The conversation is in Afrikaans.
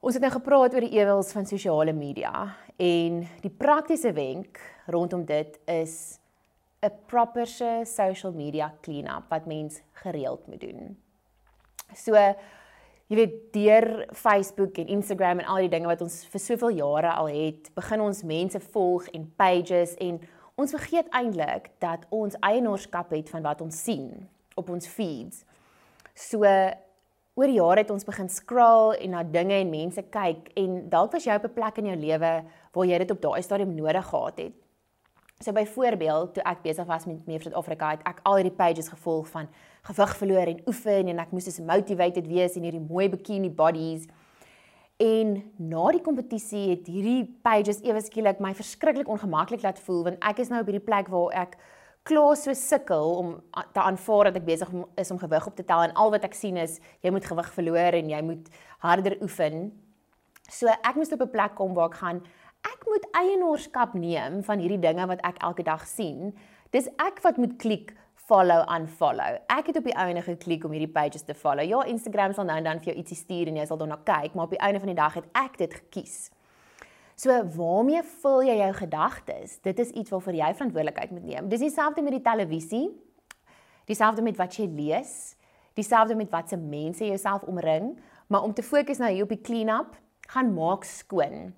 Ons het nou gepraat oor die ewels van sosiale media en die praktiese wenk rondom dit is 'n proper social media clean-up wat mens gereeld moet doen. So jy weet deur Facebook en Instagram en al die dinge wat ons vir soveel jare al het, begin ons mense volg en pages en ons vergeet eintlik dat ons eienaarskap het van wat ons sien op ons feeds. So oor jare het ons begin scroll en na dinge en mense kyk en dalk was jy op 'n plek in jou lewe waar jy dit op daai stadium nodig gehad het. So byvoorbeeld, toe ek besig was met meer Suid-Afrika, het ek al hierdie pages gevolg van gewig verloor en oefen en ek moes so motivated wees in hierdie mooi bikini bodies. En na die kompetisie het hierdie pages ewe skielik my verskriklik ongemaklik laat voel want ek is nou op hierdie plek waar ek klaar so sukkel om te aanvaar dat ek besig is om gewig op te tel en al wat ek sien is jy moet gewig verloor en jy moet harder oefen. So ek moes op 'n plek kom waar ek gaan ek moet eienaarskap neem van hierdie dinge wat ek elke dag sien. Dis ek wat moet klik follow unfollow. Ek het op die einde geklik om hierdie pages te follow. Ja, Instagram sal nou en dan vir jou ietsie stuur en jy sal daarna kyk, maar op die einde van die dag het ek dit gekies. So waarmee vul jy jou gedagtes? Dit is iets waarvoor jy verantwoordelikheid moet neem. Dis dieselfde met die televisie. Dieselfde met wat jy lees. Dieselfde met watse mense jouself omring, maar om te fokus nou hier op die clean up, gaan maak skoon.